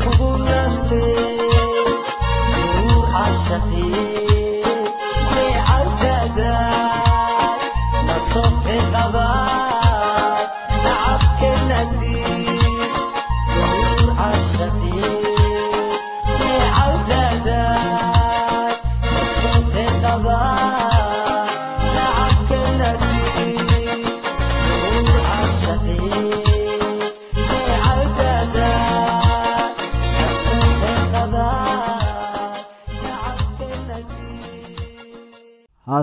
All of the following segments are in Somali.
kugu naftay ruuxa shaqiy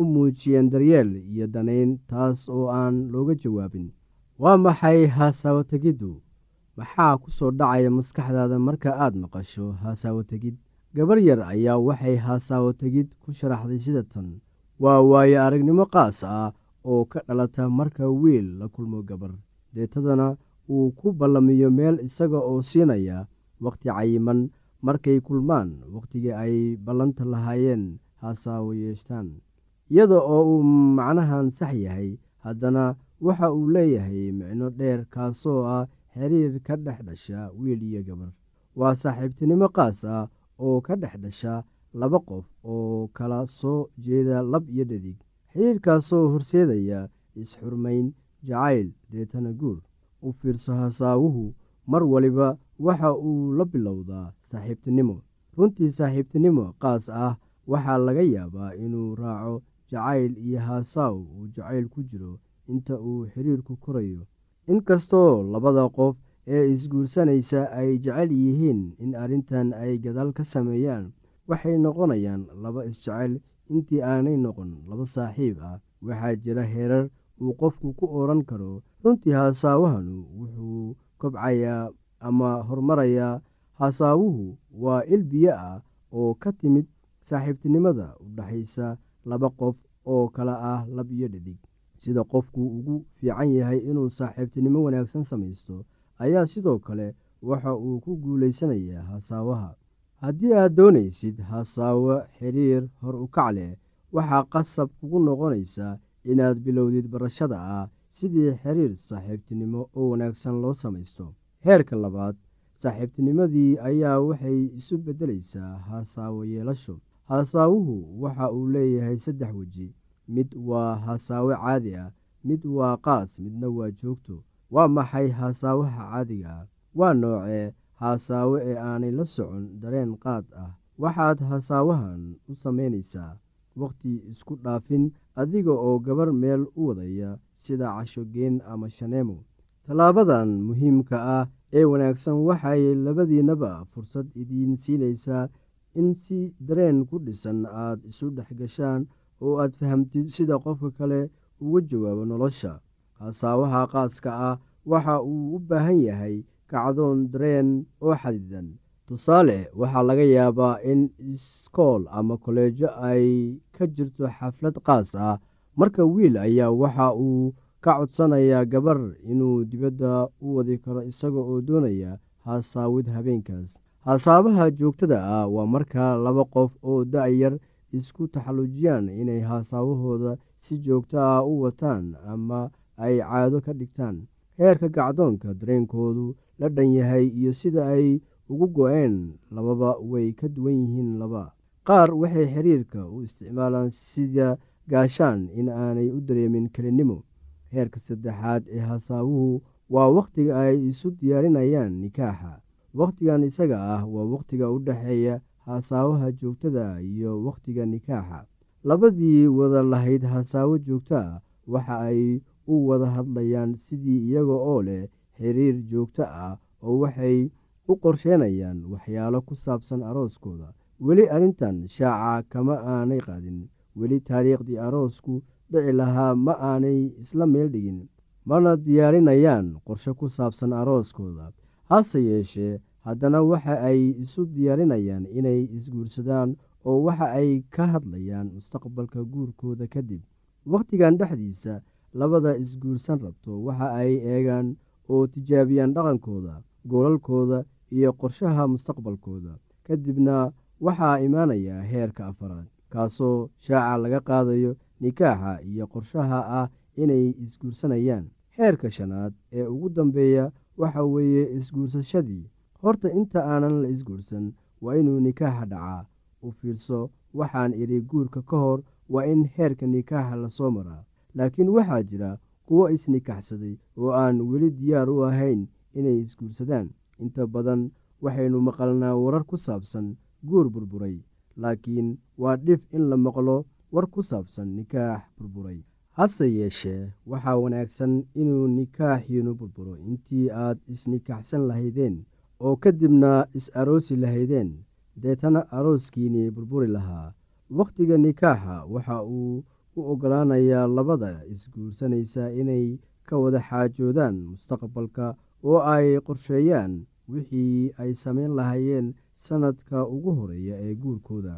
u muujiyeen daryeel iyo danayn taas oo aan looga jawaabin waa maxay haasaawo tegiddu maxaa ku soo dhacaya maskaxdaada marka aad maqasho haasaawo tegid gabar yar ayaa waxay haasaawo tegid ku sharaxday sida tan. Waa waayo aragnimo qaas ah oo ka dhalata marka wiil la kulmo gabar. Deetadana uu ku ballamiyo meel isaga oo siinaya wakhti cayiman markay kulmaan wakhtigii ay ballanta lahaayeen haasaawo yeeshtaan iyada oo uu macnahan sax yahay haddana waxa uu leeyahay micno dheer kaasoo ah xiriir ka dhex dhasha wiil iyo gabar. Waa saaxiibtinimo qaas ah oo ka dhex dhasha laba qof oo kala soo jeeda lab iyo dhadig. Xiriirkaasoo horseedaya is-xurmayn jacayl deetana guur u fiirso hasaawuhu mar waliba waxa uu la bilowdaa saaxiibtinimo. Runtii saaxiibtinimo qaas ah waxaa laga yaabaa inuu raaco jacayl iyo haasaaw uu jacayl ku jiro inta uu xiriirku korayo inkastoo labada qof ee isguursanaysa ay jecel yihiin in arrintan ay gadaal ka sameeyaan waxay noqonayaan laba isjecel intii aanay noqon laba saaxiib ah waxaa jira heerar uu qofku ku odhan karo. Runtii haasaawahanu wuxuu kobcayaa ama horumarayaa haasaawuhu waa il biyo ah oo ka timid saaxiibtinimada u dhexaysa laba qof oo kale ah lab iyo dhadig. Sida qofku ugu fiican yahay inuu saaxiibtinimo wanaagsan samaysto ayaa sidoo kale waxa uu ku guulaysanayaa haasaawaha haddii aad doonaysid haasaawo xiriir hor u kac leh waxaa qasab kugu noqonaysaa inaad bilowdid barashada ah sidii xiriir saaxiibtinimo oo wanaagsan loo samaysto. Heerka labaad saaxiibtinimadii ayaa waxay isu beddelaysaa haasaawo yeelasho haasaawuhu waxa uu leeyahay saddex weji. Mid waa haasaawo caadi ah mid waa qaas midna waa joogto. Waa maxay haasaawaha caadiga ah? Waa noocee haasaawo ee aanay la socon dareen qaad ah. Waxaad haasaawahan u samaynaysaa wakhti isku dhaafin adiga oo gabar meel u wadaya sida cashogeen ama shaneemo. Tallaabadan muhiimka ah ee wanaagsan waxay labadiinnaba fursad idiin siinaysaa in si dareen ku dhisan aad isu dhex gashaan oo aad fahamtid sida qofka kale uga jawaabo nolosha. Haasaawaha qaaska ah waxa uu u baahan yahay kacdoon dareen oo xadidan tusaale waxaa laga yaabaa in iskool ama koleejo ay ka jirto xaflad qaas ah. Marka wiil ayaa waxa uu ka codsanayaa gabar inuu dibadda u wadi karo isaga oo doonaya haasaawid habeenkaas haasaabaha joogtada ah waa marka laba qof oo da-yar isku taxallujiyaan inay haasaawahooda si joogto ah u wataan ama ay caado ka dhigtaan. Heerka gacdoonka dareenkoodu la dhan yahay iyo sida ay ugu go-een lababa way ka duwan yihiin laba. Qaar waxay xiriirka u isticmaalaan sida gaashaan in aanay u dareemin kelinimo heerka saddexaad ee hasaawuhu waa wakhtiga ay isu diyaarinayaan nikaaxa wakhtigan isaga ah waa wakhtiga u dhexeeya haasaawaha joogtada iyo wakhtiga nikaaxa. Labadii wada lahayd hasaawo joogto ah waxa ay u wada hadlayaan sidii iyaga oo leh xiriir joogto ah oo waxay u qorsheenayaan waxyaalo ku saabsan arooskooda. Weli arrintan shaaca kama aanay qaadin. Weli taariikhdii aroosku dhici lahaa ma aanay isla meel dhigin mana diyaarinayaan qorshe ku saabsan arooskooda hase yeeshee haddana waxa ay isu diyaarinayaan inay isguursadaan oo waxa ay ka hadlayaan mustaqbalka guurkooda kadib wakhtigan dhexdiisa labada isguursan rabto waxa ay eegaan oo tijaabiyaan dhaqankooda goolalkooda iyo qorshaha mustaqbalkooda. Kadibna waxaa imaanaya heerka afaraad kaasoo shaaca laga qaadayo nikaaxa iyo qorshaha ah inay isguursanayaan. Heerka shanaad ee ugu dambeeya waxa weeye isguursashadii. Horta inta aanan la isguursan waa inuu nikaaxa dhacaa. U fiirso waxaan idhi guurka ka hor waa in heerka nikaaxa la soo maraa. Laakiin waxaa jira kuwo isnikaxsaday oo aan weli diyaar u ahayn inay isguursadaan. Inta badan waxaynu maqalnaa warar ku saabsan guur burburay. Laakiin waa dhif in la maqlo war ku saabsan nikaax burburay hase yeeshee waxaa wanaagsan inuu nikaaxiinu burburo. Intii aad isnikaxsan lahaydeen oo kadibna is-aroosi lahaydeen deetana arooskiinii burburi lahaa. Wakhtiga nikaaxa waxa uu u oggolaanayaa labada isguursanaysa inay ka wada xaajoodaan mustaqbalka oo ay qorsheeyaan wixii ay samayn lahaayeen sannadka ugu horreeya ee guurkooda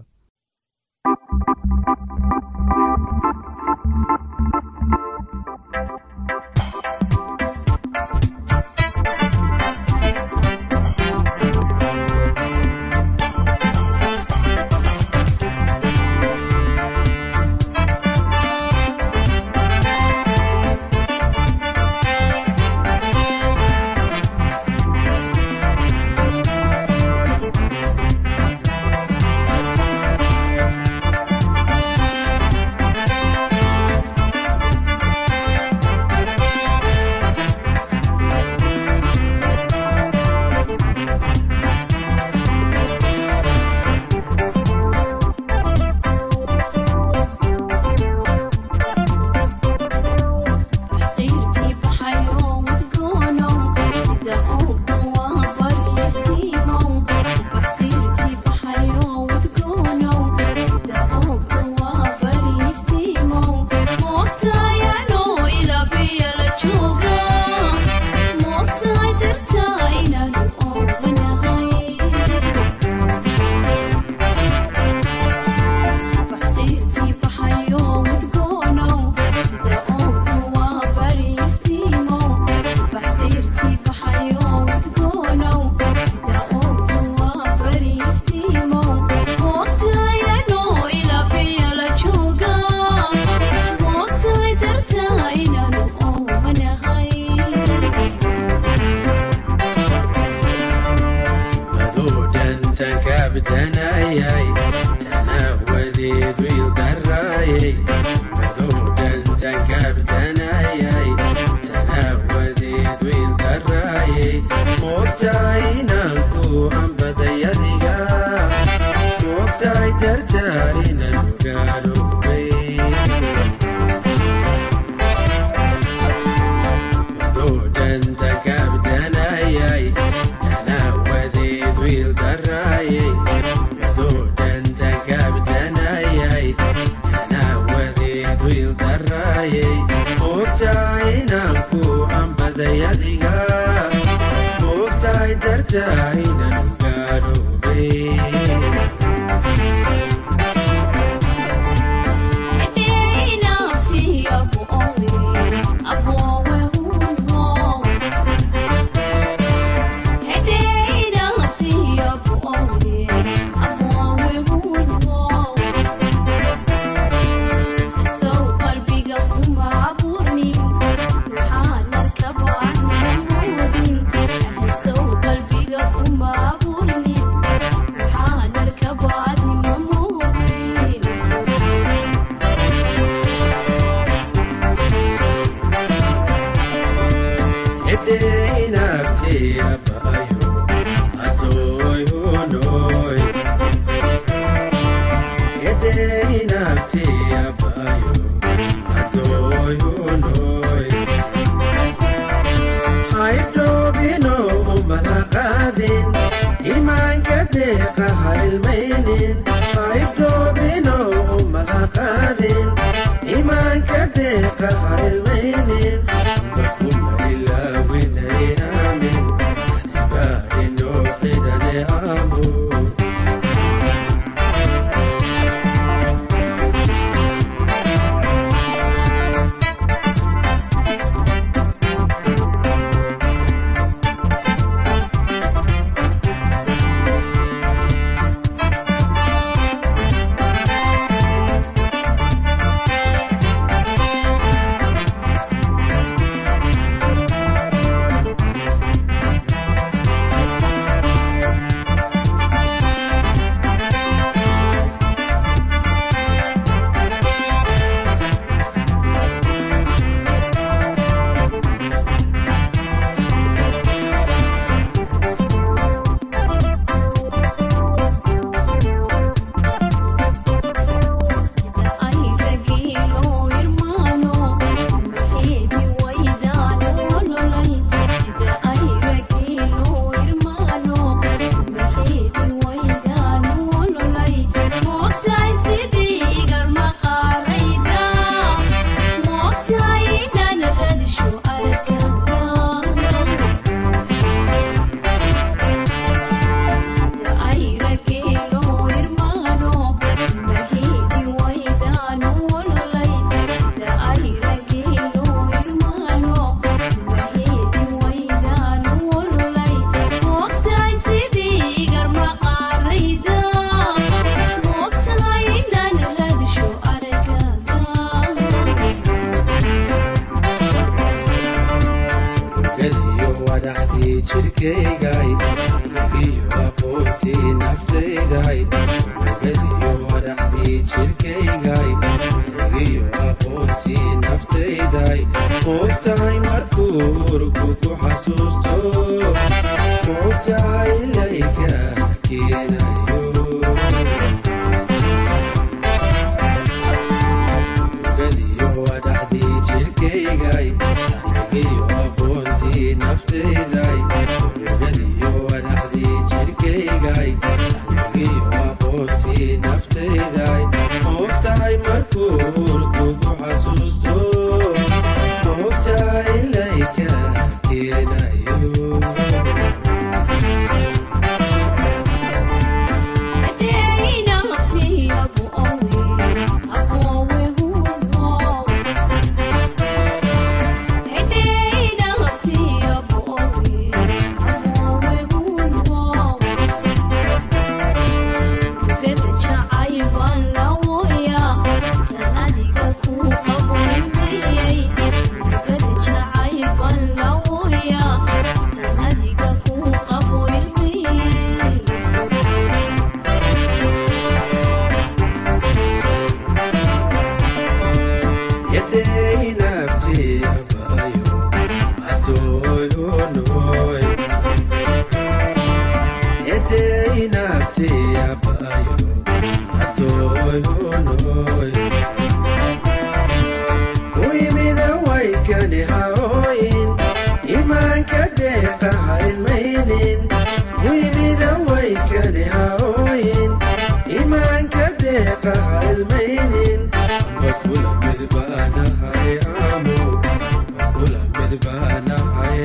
naftayday moogtahay markuu urku ku xasuusto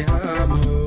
amo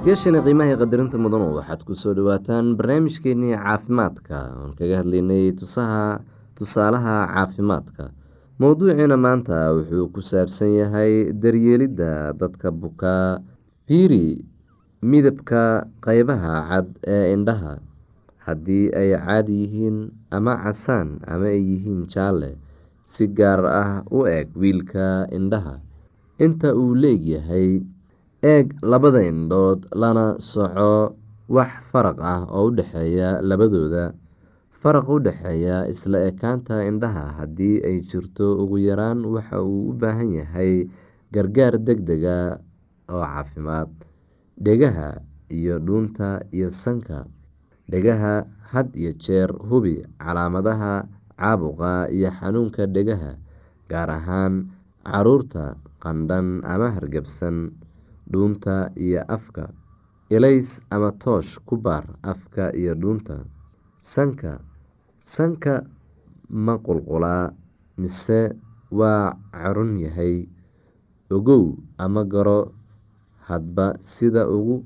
dhegeystayaashana qiimaha qadarinta mudanu waxaad ku soo dhawaataan barnaamijkeenii caafimaadka. Oon kaga hadlaynay tusaha tusaalaha caafimaadka. Mowduuciina maanta wuxuu ku saabsan yahay daryeelidda dadka bukaa fiiri midabka qeybaha cad ee indhaha. Haddii ay caadi yihiin ama casaan ama ay yihiin jaalle si gaar ah u eg wiilka indhaha. Inta uu leegyahay eeg labada indhood lana soco wax faraq ah oo u dhexeeya labadooda. Faraq u dhexeeya isla ekaanta indhaha haddii ay jirto ugu yaraan waxa uu u baahan yahay gargaar deg dega oo caafimaad. Dhegaha iyo dhuunta iyo sanka. Dhegaha had iyo jeer hubi calaamadaha caabuqa iyo xanuunka dhegaha gaar ahaan carruurta qandhan ama hargabsan dhuunta iyo afka ilays ama toosh ku baar afka iyo dhuunta sanka sanka ma qulqulaa mise waa carun yahay ogow ama garo hadba sida ugu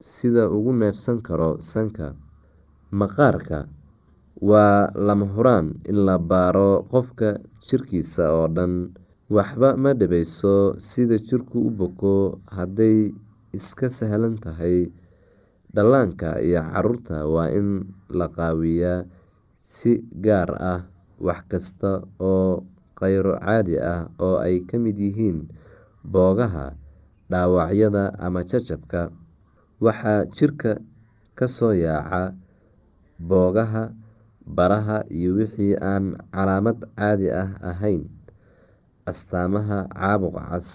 sida ugu neefsan karo sanka. Maqaarka waa lama huraan in la baaro qofka jirkiisa oo dhan waxba ma dhibayso sida jirku u boko hadday iska sahlan tahay. Dhallaanka iyo carruurta waa in la qaawiyaa si gaar ah wax kasta oo kheyro caadi ah oo ay ka mid yihiin boogaha dhaawacyada ama jajabka. Waxaa jirka ka soo yaaca boogaha baraha iyo wixii aan calaamad caadi ah ahayn astaamaha caabuq cas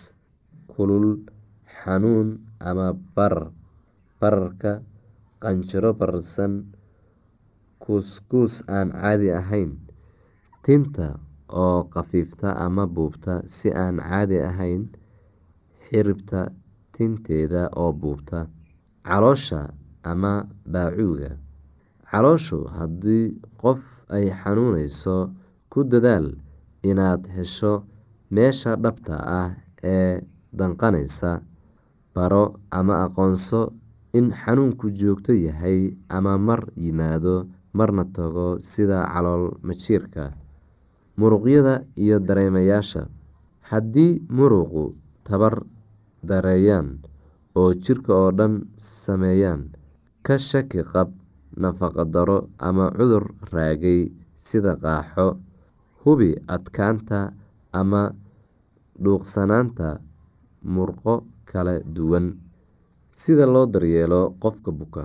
kulul xanuun ama barar bararka qanjiro bararsan kuuskuus aan caadi ahayn tinta oo khafiifta ama buubta si aan caadi ahayn xiribta tinteeda oo buubta caloosha ama baacuuga calooshu haddii qof ay xanuuneyso ku dadaal inaad hesho meesha dhabta ah ee danqaneysa baro ama aqoonso in xanuunku joogto yahay ama mar yimaado marna tago sida calool majiirka muruqyada iyo dareemayaasha. Haddii muruqu tabar dareeyaan oo jirka oo dhan sameeyaan ka shaki qab nafaqo daro ama cudur raagay sida qaaxo hubi adkaanta ama dhuuqsanaanta murqo kala duwan. Sida loo daryeelo qofka buka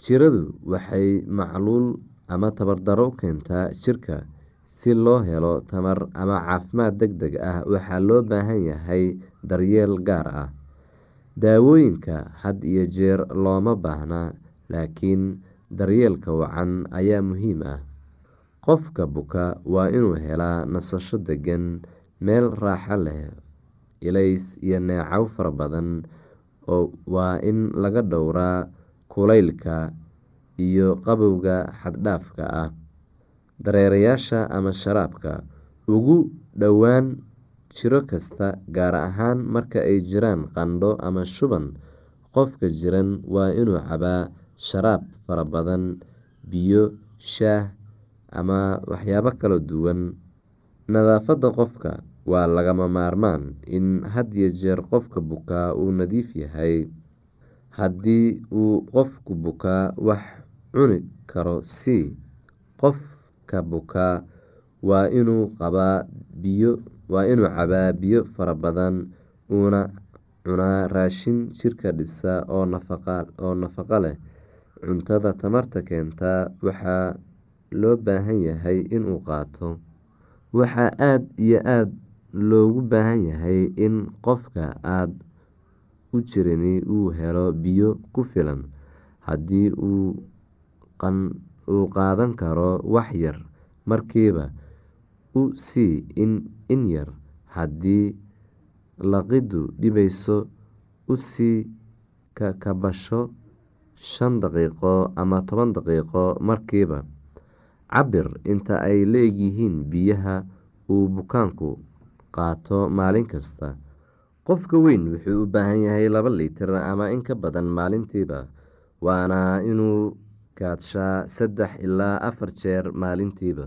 jiradu waxay macluul ama tabardaro keentaa jirka si loo helo tamar ama caafimaad deg deg ah. Waxaa loo baahan yahay daryeel gaar ah daawooyinka had iyo jeer looma baahna laakiin daryeelka wacan ayaa muhiim ah. Qofka buka waa inuu helaa nasasho degan meel raaxo leh ilays iyo neecow fara badan waa in laga dhowraa kulaylka iyo qabowga xaddhaafka ah. Dareerayaasha ama sharaabka ugu dhowaan jiro kasta gaar ahaan marka ay jiraan qandho ama shuban qofka jiran waa inuu cabaa sharaab fara badan biyo shaah ama waxyaabo kala duwan. Nadaafadda qofka waa lagama maarmaan in had iyo jeer qofka bukaa uu nadiif yahay. Haddii uu qofku bukaa wax cuni karo si qofka bukaa waa inuu cabaa biyo fara badan uuna cunaa raashin jirka dhisa oo nafaqo leh. Cuntada tamarta keenta waxaa loo baahan yahay inuu qaato. Waxaa aada iyo aada loogu baahan yahay in qofka aada u jirini uu helo biyo ku filan haddii uu qaadan karo wax yar. Markiiba u sii in yar haddii laqiddu dhibayso u sii kakabasho shan daqiiqo ama toban daqiiqo. Markiiba cabir inta ay la-egyihiin biyaha uu bukaanku qaato maalin kasta. Qofka weyn wuxuu u baahan yahay laba litir ama in ka badan maalintiiba waana inuu kaadshaa saddex ilaa afar jeer maalintiiba